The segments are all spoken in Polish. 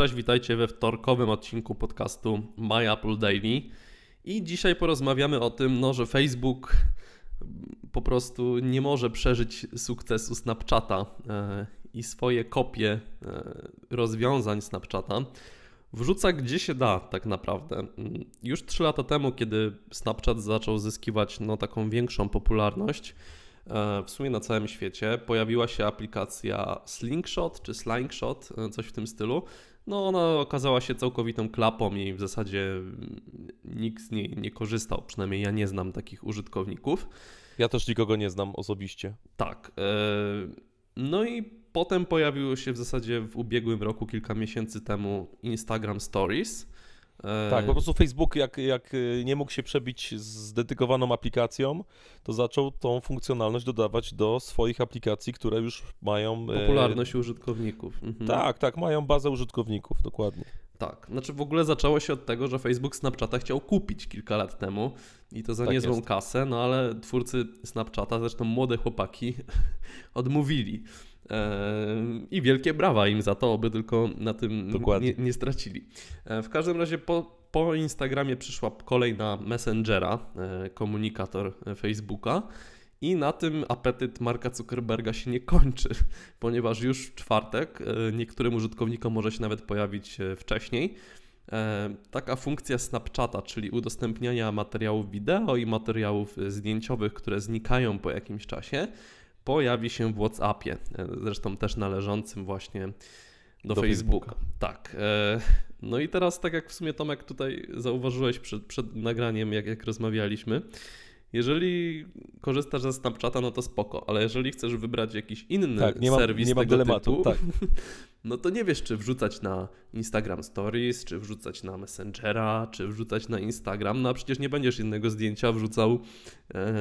Cześć, witajcie we wtorkowym odcinku podcastu My Apple Daily. I dzisiaj porozmawiamy o tym, no, że Facebook po prostu nie może przeżyć sukcesu Snapchata e, i swoje kopie e, rozwiązań Snapchata wrzuca gdzie się da tak naprawdę. Już 3 lata temu, kiedy Snapchat zaczął zyskiwać no, taką większą popularność, e, w sumie na całym świecie, pojawiła się aplikacja Slingshot czy Slingshot, coś w tym stylu. No ona okazała się całkowitą klapą i w zasadzie nikt z niej nie korzystał, przynajmniej ja nie znam takich użytkowników. Ja też nikogo nie znam osobiście. Tak. E, no i potem pojawiło się w zasadzie w ubiegłym roku, kilka miesięcy temu, Instagram Stories. E, tak, po prostu Facebook, jak, jak e, nie mógł się przebić z dedykowaną aplikacją, to zaczął tą funkcjonalność dodawać do swoich aplikacji, które już mają. Popularność e... użytkowników. Mhm. Tak, tak, mają bazę użytkowników, dokładnie. Tak, znaczy w ogóle zaczęło się od tego, że Facebook Snapchata chciał kupić kilka lat temu i to za tak niezłą jest. kasę, no ale twórcy Snapchata, zresztą młode chłopaki, odmówili. I wielkie brawa im za to, aby tylko na tym nie, nie, stracili. E, w każdym razie po, po Instagramie przyszła kolej na Messengera, e, komunikator Facebooka. I na tym apetyt Marka Zuckerberga się nie kończy, ponieważ już w czwartek e, niektórym użytkownikom może się nawet pojawić wcześniej. Taka funkcja Snapchata, czyli udostępniania materiałów wideo i materiałów zdjęciowych, które znikają po jakimś czasie, pojawi się w WhatsAppie, e, zresztą też należącym właśnie do, do Facebooka. Facebooka. Tak. E, no i teraz, tak jak w sumie Tomek tutaj zauważyłeś przed, przed nagraniem, jak, jak rozmawialiśmy, jeżeli korzystasz ze Snapchata, no to spoko, ale jeżeli chcesz wybrać jakiś inny tak, nie serwis nie tego dylematu, typu, tak. no to nie wiesz, czy wrzucać na Instagram Stories, czy wrzucać na Messengera, czy wrzucać na Instagram, no a przecież nie będziesz innego zdjęcia wrzucał e,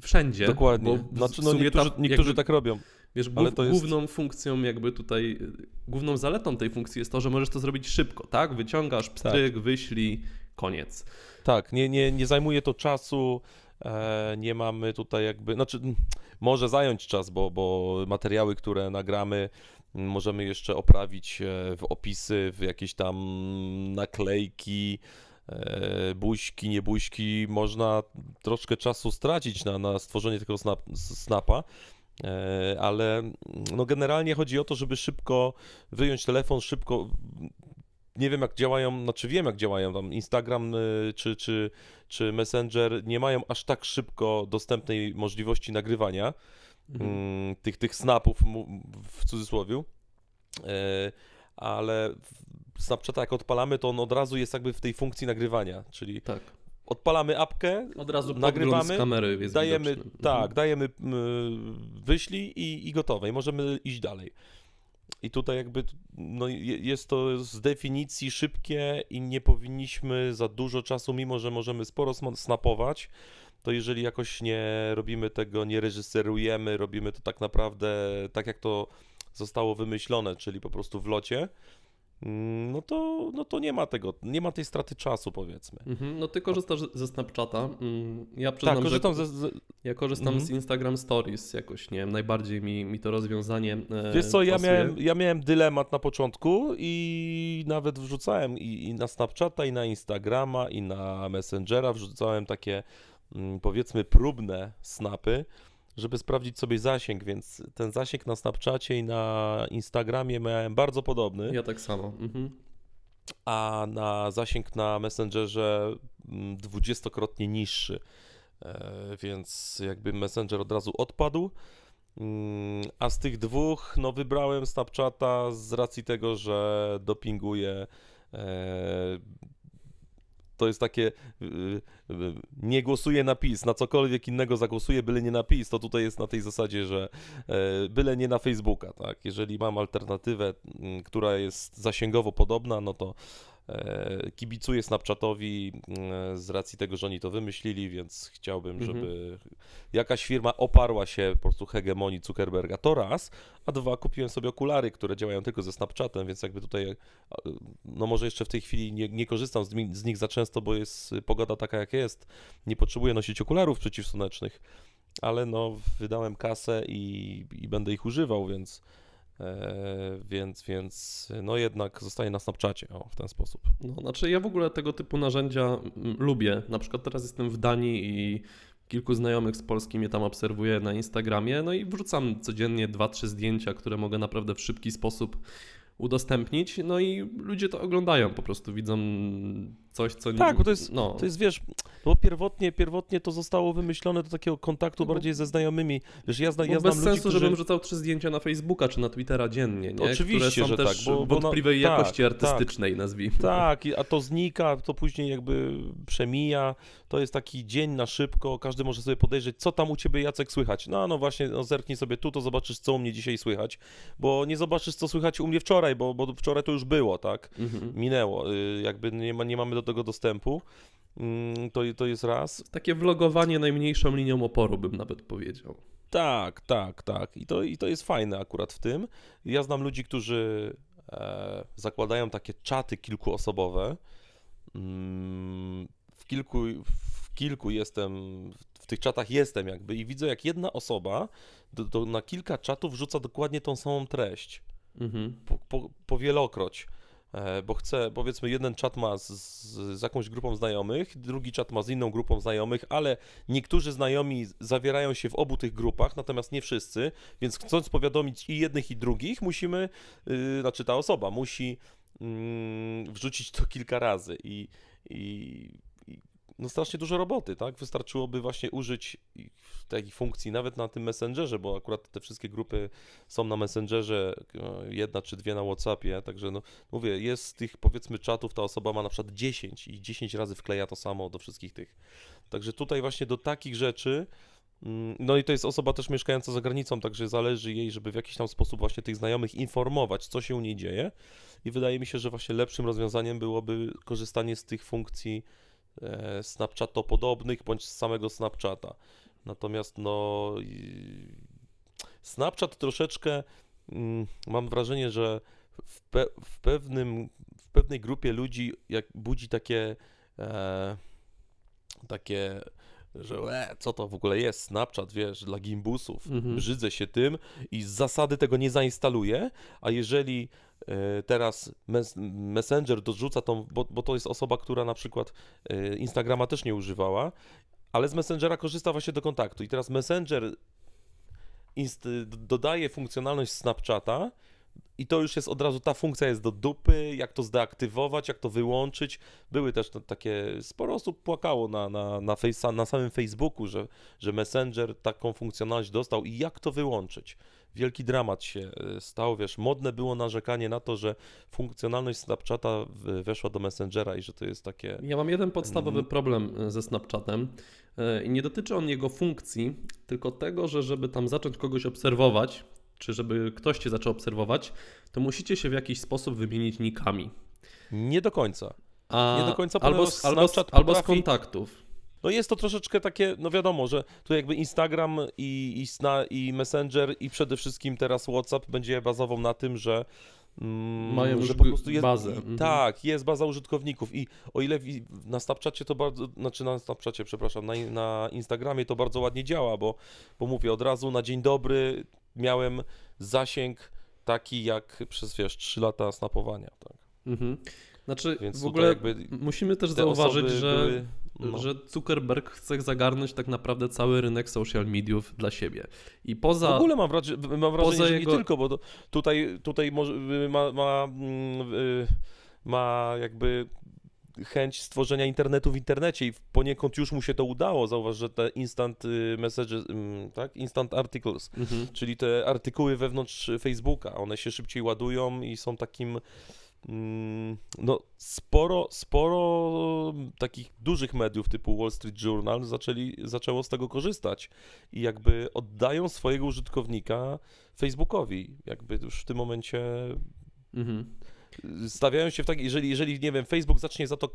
wszędzie. Dokładnie. Znaczy, no niektórzy, ta, niektórzy jakby, tak robią. Wiesz, głów, jest... główną funkcją jakby tutaj, główną zaletą tej funkcji jest to, że możesz to zrobić szybko, tak? Wyciągasz, pstryk, tak. wyślij, koniec. Tak, nie, nie, nie zajmuje to czasu, e, nie mamy tutaj jakby, znaczy może zająć czas, bo, bo materiały, które nagramy, możemy jeszcze oprawić e, w opisy, w jakieś tam naklejki, e, buźki, nie buźki, można troszkę czasu stracić na, na stworzenie tego snap, snapa, ale no generalnie chodzi o to, żeby szybko wyjąć telefon, szybko nie wiem jak działają, znaczy wiem jak działają tam Instagram y, czy, czy, czy Messenger, nie mają aż tak szybko dostępnej możliwości nagrywania mhm. Mm, tych, tych snapów w cudzysłowie, e, ale Snapchata jak odpalamy, to on od razu jest jakby w tej funkcji nagrywania, czyli tak. odpalamy apkę, od razu nagrywamy, kamery dajemy, widoczny. tak, mhm. dajemy wyślij i, i gotowe i możemy iść dalej. I tutaj jakby no, jest to z definicji szybkie i nie powinniśmy za dużo czasu, mimo że możemy sporo snapować, to jeżeli jakoś nie robimy tego, nie reżyserujemy, robimy to tak naprawdę tak jak to zostało wymyślone, czyli po prostu w locie, Mm, no to, no to nie ma tego, nie ma tej straty czasu powiedzmy. Mhm, no ty korzystasz ze Snapchata. Mm, ja przyznam, tak, korzystam że ze, ja korzystam mhm. z Instagram Stories jakoś, nie wiem, najbardziej mi, mi to rozwiązanie e, Wiesz co, ja miałem, ja miałem dylemat na początku i nawet wrzucałem i, i na Snapchata, i na Instagrama, i na Messengera wrzucałem takie mm, powiedzmy próbne snapy, żeby sprawdzić sobie zasięg, więc ten zasięg na Snapchacie i na Instagramie miałem bardzo podobny. Ja tak samo. Mhm. A na zasięg na Messengerze mm, dwudziestokrotnie niższy. E, więc jakby Messenger od razu odpadł. Mm, a z tych dwóch, no wybrałem Snapchata z racji tego, że dopinguje to jest takie y, y, nie głosuję na PiS, na cokolwiek innego zagłosuję, byle nie na PiS, to tutaj jest na tej zasadzie, że e, byle nie na Facebooka, tak? Jeżeli mam alternatywę, która jest zasięgowo podobna, no to kibicuję Snapchatowi mm, z racji tego, że oni to wymyślili, więc chciałbym, mhm. żeby jakaś firma oparła się po prostu hegemonii Zuckerberga. To raz, a dwa, kupiłem sobie okulary, które działają tylko ze Snapchatem, więc jakby tutaj, no może jeszcze w tej chwili nie, nie korzystam z, z nich za często, bo jest pogoda taka jak jest. Nie potrzebuję nosić okularów przeciwsłonecznych, ale no wydałem kasę i, i będę ich używał, więc E, więc, więc no jednak zostaje na Snapchacie o, w ten sposób. No, znaczy ja w ogóle tego typu narzędzia mm, lubię. Na przykład teraz jestem w Danii i kilku znajomych z Polski mnie tam obserwuje na Instagramie, no i wrzucam codziennie dwa, trzy zdjęcia, które mogę naprawdę w szybki sposób udostępnić, no i ludzie to oglądają, po prostu widzą coś, co... Tak, bo to jest, no. to jest wiesz, bo pierwotnie, pierwotnie to zostało wymyślone do takiego kontaktu no bardziej ze znajomymi. Wiesz, ja, zna, ja bez znam sensu, którzy... żebym rzucał trzy zdjęcia na Facebooka czy na Twittera dziennie, nie? Oczywiście, Które są że też tak, bo, bo wątpliwej tak, jakości tak, artystycznej, tak, nazwijmy. Tak, a to znika, to później jakby przemija, to jest taki dzień na szybko, każdy może sobie podejrzeć, co tam u ciebie Jacek słychać. No, no właśnie, no zerknij sobie tu, to zobaczysz, co u mnie dzisiaj słychać, bo nie zobaczysz, co słychać u mnie wczoraj, bo, bo wczoraj to już było, tak? Mhm. Minęło, y, jakby nie, ma, nie mamy do tego dostępu. Mm, to, to jest raz. Takie vlogowanie najmniejszą linią oporu, bym nawet powiedział. Tak, tak, tak. I to, i to jest fajne akurat w tym. Ja znam ludzi, którzy e, zakładają takie czaty kilkuosobowe. Mm, w kilku, w kilku jestem, w tych czatach jestem jakby i widzę, jak jedna osoba do, do, na kilka czatów wrzuca dokładnie tą samą treść. Mhm. Po, po, po wielokroć. E, bo chcę, powiedzmy, jeden czat ma z, z, jakąś grupą znajomych, drugi czat ma z inną grupą znajomych, ale niektórzy znajomi zawierają się w obu tych grupach, natomiast nie wszyscy, więc chcąc powiadomić i jednych, i drugich, musimy, yy, znaczy ta osoba musi yy, wrzucić to kilka razy i, i no strasznie dużo roboty, tak? Wystarczyłoby właśnie użyć takiej funkcji nawet na tym Messengerze, bo akurat te wszystkie grupy są na Messengerze, e, jedna czy dwie na Whatsappie, także no mówię, jest z tych powiedzmy czatów, ta osoba ma na przykład 10 i 10 razy wkleja to samo do wszystkich tych. Także tutaj właśnie do takich rzeczy mm, no i to jest osoba też mieszkająca za granicą, także zależy jej, żeby w jakiś tam sposób właśnie tych znajomych informować, co się u niej dzieje. I wydaje mi się, że właśnie lepszym rozwiązaniem byłoby korzystanie z tych funkcji E, Snapchatopodobnych bądź z samego Snapchata. Natomiast no Snapchat troszeczkę mm, mam wrażenie, że w, pe w, pewnym, w pewnej grupie ludzi jak budzi takie e, takie że e, co to w ogóle jest Snapchat, wiesz, dla gimbusów, mhm. brzydzę się tym i z zasady tego nie zainstaluję, a jeżeli E, teraz Messenger dorzuca tą, bo, bo to jest osoba, która na przykład e, Instagrama też nie używała, ale z Messengera korzysta właśnie do kontaktu. I teraz Messenger dodaje funkcjonalność Snapchata i to już jest od razu, ta funkcja jest do dupy, jak to zdeaktywować, jak to wyłączyć. Były też takie, sporo osób płakało na, na, na, face, na samym Facebooku, że, że Messenger taką funkcjonalność dostał i jak to wyłączyć wielki dramat się e, stał, wiesz, modne było narzekanie na to, że funkcjonalność Snapchata weszła do Messengera i że to jest takie... Ja mam jeden podstawowy mm. problem e, ze Snapchatem e, i nie dotyczy on jego funkcji, tylko tego, że żeby tam zacząć kogoś obserwować, czy żeby ktoś cię zaczął obserwować, to musicie się w jakiś sposób wymienić nikami. Nie do końca. A nie do końca, albo, albo, albo z kontaktów. No jest to troszeczkę takie, no wiadomo, że tu jakby Instagram i, i, Sna, i Messenger i przede wszystkim teraz WhatsApp będzie bazował na tym, że Mm, Mają że po prostu jest, bazę. Mhm. Tak, jest baza użytkowników i o ile na Snapchacie to bardzo, znaczy na Snapchacie, przepraszam, na, na Instagramie to bardzo ładnie działa, bo, bo mówię, od razu na dzień dobry miałem zasięg taki jak przez, wiesz, 3 lata snapowania, tak. Mhm. Znaczy, Więc w ogóle musimy też zauważyć, że, były, no. że Zuckerberg chce zagarnąć tak naprawdę cały rynek social mediów dla siebie. I poza. W ogóle mam wrażenie, mam wrażenie że jego... nie tylko, bo tutaj, tutaj może, ma, ma, mm, ma jakby chęć stworzenia internetu w internecie i poniekąd już mu się to udało. Zauważ, że te instant y, messages, mm, tak? Instant articles, mhm. czyli te artykuły wewnątrz Facebooka, one się szybciej ładują i są takim Mm, no, sporo, sporo takich dużych mediów typu Wall Street Journal zaczęli, zaczęło z tego korzystać i jakby oddają swojego użytkownika Facebookowi. Jakby już w tym momencie mhm. Stawiają się w tak, jeżeli, jeżeli, nie wiem, Facebook zacznie za to y,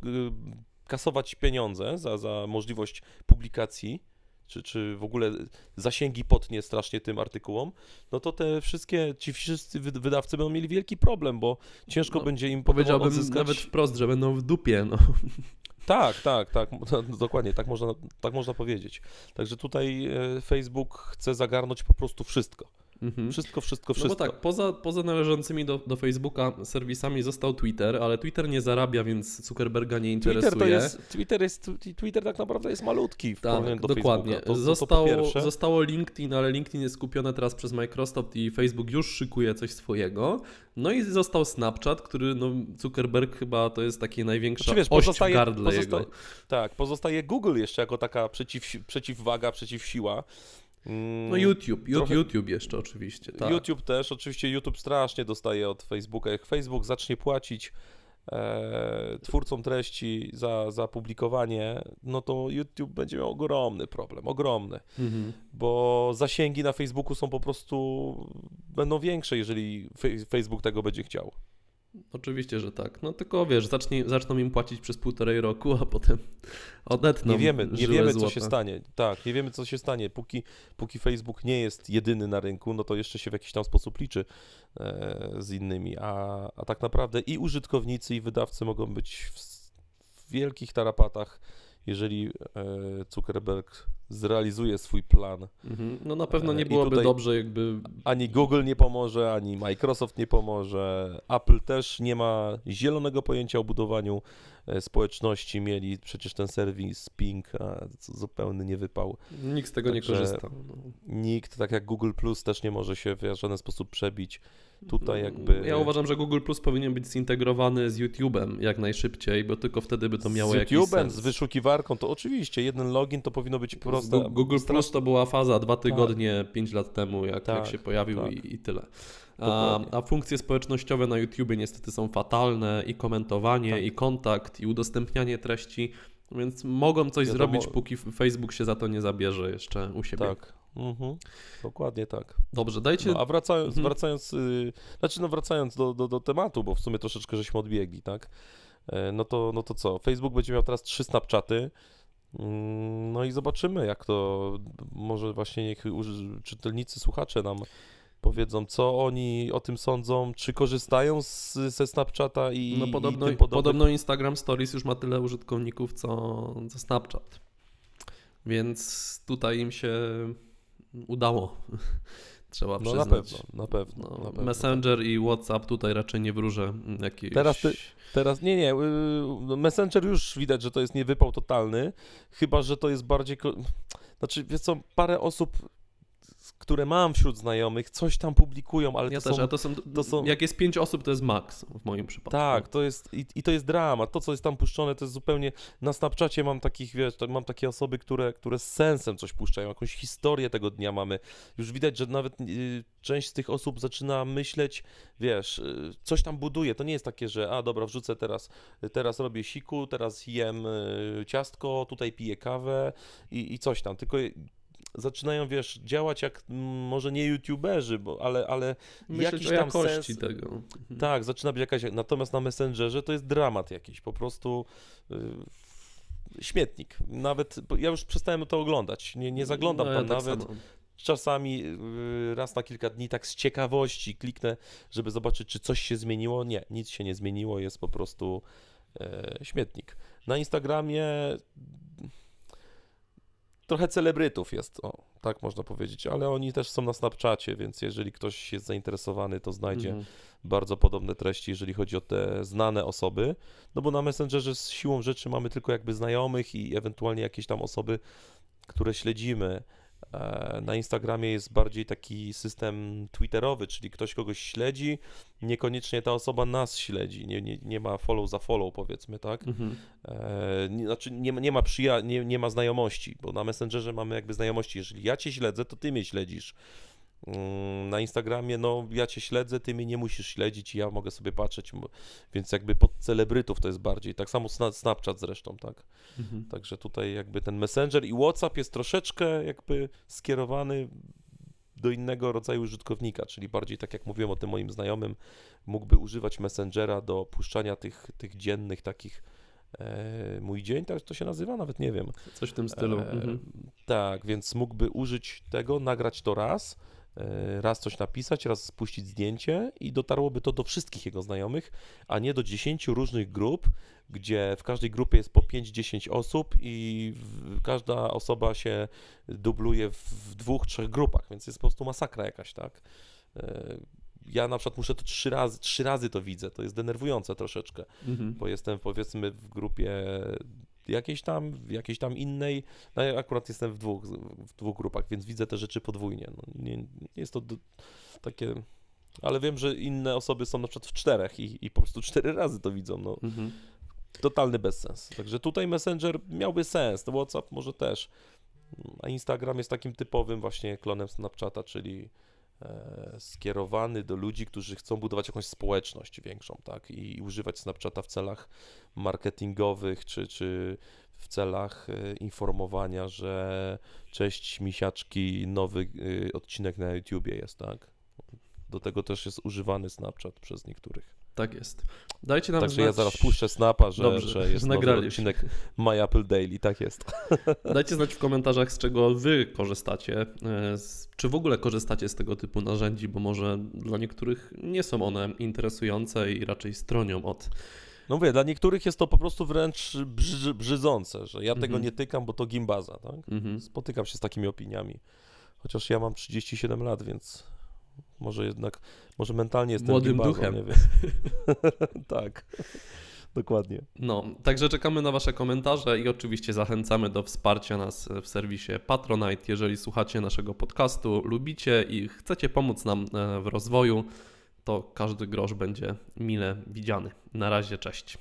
kasować pieniądze, za, za możliwość publikacji, czy, czy w ogóle zasięgi potnie strasznie tym artykułom, no to te wszystkie, ci wszyscy wydawcy będą mieli wielki problem, bo ciężko no, będzie im Powiedziałbym odzyskać... nawet wprost, że będą w dupie, no. Tak, tak, tak, dokładnie, tak można, tak można powiedzieć. Także tutaj e, Facebook chce zagarnąć po prostu wszystko. Mhm. Wszystko, wszystko, wszystko. No bo tak, poza, poza należącymi do, do Facebooka serwisami został Twitter, ale Twitter nie zarabia, więc Zuckerberga nie interesuje. Twitter, to jest, Twitter, jest, Twitter tak naprawdę jest malutki w tak, do dokładnie. To, zostało, to zostało LinkedIn, ale LinkedIn jest skupione teraz przez Microsoft i Facebook już szykuje coś swojego. No i został Snapchat, który no, Zuckerberg chyba to jest taki największa znaczy, wiesz, pozostaje, w gardle pozostaje, jego. Tak, pozostaje Google jeszcze jako taka przeciw, przeciwwaga, przeciwsiła. No YouTube, Trochę... YouTube jeszcze oczywiście. Tak. YouTube też, oczywiście YouTube strasznie dostaje od Facebooka. Jak Facebook zacznie płacić e, twórcom treści za, za publikowanie, no to YouTube będzie miał ogromny problem, ogromny, mhm. bo zasięgi na Facebooku są po prostu, będą większe, jeżeli Facebook tego będzie chciał. Oczywiście, że tak. No tylko wiesz, zacznie, zaczną im płacić przez półtorej roku, a potem odetną. Nie wiemy, nie wiemy złota. co się stanie. Tak, nie wiemy, co się stanie. Póki, póki Facebook nie jest jedyny na rynku, no to jeszcze się w jakiś tam sposób liczy e, z innymi. A, a tak naprawdę i użytkownicy, i wydawcy mogą być w, w wielkich tarapatach jeżeli e, Zuckerberg zrealizuje swój plan. Mhm. No na pewno nie e, byłoby dobrze, jakby. Ani Google nie pomoże, ani Microsoft nie pomoże. Apple też nie ma zielonego pojęcia o budowaniu społeczności. Mieli przecież ten serwis Ping, a zupełny nie wypał. Nikt z tego Także nie korzysta. Nikt, tak jak Google Plus, też nie może się w żaden sposób przebić tutaj jakby... Ja uważam, że Google Plus powinien być zintegrowany z YouTube'em jak najszybciej, bo tylko wtedy by to miało z jakiś sens. Z wyszukiwarką to oczywiście, jeden login to powinno być proste. Google Plus to była faza dwa tygodnie, tak. pięć lat temu, jak, tak, jak się pojawił tak. i, i, tyle. A, a, funkcje społecznościowe na YouTubie niestety są fatalne i komentowanie, tak. i kontakt, i udostępnianie treści, więc mogą coś Wiadomo. zrobić, póki Facebook się za to nie zabierze jeszcze u siebie. Tak, Mhm, dokładnie tak. Dobrze, dajcie. No, a wracając, mhm. wracając yy, znaczy no wracając do, do, do tematu, bo w sumie troszeczkę żeśmy odbiegli, tak? E, no to, no to co? Facebook będzie miał teraz trzy Snapchaty. Mm, no i zobaczymy, jak to może właśnie niech czytelnicy, słuchacze nam powiedzą, co oni o tym sądzą, czy korzystają z, ze Snapchata i No podobno, i podobno Instagram Stories już ma tyle użytkowników, co, co Snapchat. Więc tutaj im się udało. Trzeba no przyznać. Na pewno, na pewno, no, na pewno. Messenger i WhatsApp tutaj raczej nie wróżę jakiejś... Teraz, ty, teraz nie, nie. Y, no, Messenger już widać, że to jest niewypał totalny, chyba, że to jest bardziej... Znaczy, wiesz co, parę osób które mam wśród znajomych, coś tam publikują, ale ja to, też, są, to, są, to są... Jak jest pięć osób, to jest maks w moim przypadku. Tak, to jest i, i, to jest drama. To, co jest tam puszczone, to jest zupełnie... Na Snapchacie mam takich, wiesz, mam takie osoby, które, które z sensem coś puszczają, jakąś historię tego dnia mamy. Już widać, że nawet y, część z tych osób zaczyna myśleć, wiesz, y, coś tam buduje. To nie jest takie, że a dobra, wrzucę teraz, teraz robię siku, teraz jem y, ciastko, tutaj piję kawę i, i coś tam. Tylko zaczynają, wiesz, działać jak może nie youtuberzy, bo, ale, ale jakiś tam sens. tego. Mhm. Tak, zaczyna być jakaś, natomiast na Messengerze to jest dramat jakiś, po prostu y, śmietnik. Nawet, ja już przestałem to oglądać, nie, nie zaglądam no, tam tak nawet. Samo. Czasami y, raz na kilka dni tak z ciekawości kliknę, żeby zobaczyć, czy coś się zmieniło. Nie, nic się nie zmieniło, jest po prostu e, śmietnik. Na Instagramie trochę celebrytów jest, o, tak można powiedzieć, ale oni też są na Snapchacie, więc jeżeli ktoś jest zainteresowany, to znajdzie mm. bardzo podobne treści, jeżeli chodzi o te znane osoby, no bo na Messengerze z siłą rzeczy mamy tylko jakby znajomych i ewentualnie jakieś tam osoby, które śledzimy, na Instagramie jest bardziej taki system twitterowy, czyli ktoś kogoś śledzi, niekoniecznie ta osoba nas śledzi, nie, nie, nie ma follow za follow powiedzmy, tak? Mhm. E, znaczy nie, nie ma przyja- nie, nie ma znajomości, bo na Messengerze mamy jakby znajomości, jeżeli ja cię śledzę, to ty mnie śledzisz. Mm, na Instagramie, no ja cię śledzę, ty mnie nie musisz śledzić i ja mogę sobie patrzeć, więc jakby pod celebrytów to jest bardziej, tak samo Snapchat zresztą, tak. Mhm. Także tutaj jakby ten Messenger i WhatsApp jest troszeczkę jakby skierowany do innego rodzaju użytkownika, czyli bardziej tak jak mówiłem o tym moim znajomym, mógłby używać Messengera do puszczania tych, tych dziennych takich e, mój dzień, tak to się nazywa, nawet nie wiem. Coś w tym stylu. E, mhm. Tak, więc mógłby użyć tego, nagrać to raz, raz coś napisać, raz spuścić zdjęcie i dotarłoby to do wszystkich jego znajomych, a nie do 10 różnych grup, gdzie w każdej grupie jest po 5-10 osób i każda osoba się dubluje w dwóch, trzech grupach, więc jest po prostu masakra jakaś, tak? E, ja na przykład muszę to trzy razy, trzy razy to widzę, to jest denerwujące troszeczkę, mhm. bo jestem powiedzmy w grupie jakiejś tam, w jakiejś tam innej, no ja akurat jestem w dwóch, w dwóch grupach, więc widzę te rzeczy podwójnie. No, nie, nie jest to takie, ale wiem, że inne osoby są na przykład w czterech i, i po prostu cztery razy to widzą, no. Mhm. Totalny bezsens. Także tutaj Messenger miałby sens, no WhatsApp może też, a Instagram jest takim typowym właśnie klonem Snapchata, czyli skierowany do ludzi, którzy chcą budować jakąś społeczność większą, tak? I używać Snapchata w celach marketingowych, czy, czy w celach e, informowania, że cześć misiaczki, nowy e, odcinek na YouTubie jest, tak? Do tego też jest używany Snapchat przez niektórych. Tak jest. Dajcie nam Także znać... ja zaraz puszczę snapa, że, Dobrze, że jest nowy odcinek My Apple Daily, tak jest. Dajcie znać w komentarzach, z czego wy korzystacie. Czy w ogóle korzystacie z tego typu narzędzi, bo może dla niektórych nie są one interesujące i raczej stronią od no mówię, dla niektórych jest to po prostu wręcz brzy, brzydzące, że ja tego mhm. nie tykam, bo to gimbaza, tak? Mhm. Spotykam się z takimi opiniami. Chociaż ja mam 37 lat, więc może jednak, może mentalnie jestem Młodym gimbazo, duchem. Nie wiem. tak. Dokładnie. No, także czekamy na Wasze komentarze i oczywiście zachęcamy do wsparcia nas w serwisie Patronite. Jeżeli słuchacie naszego podcastu, lubicie i chcecie pomóc nam e, w rozwoju, to każdy grosz będzie mile widziany. Na razie, cześć.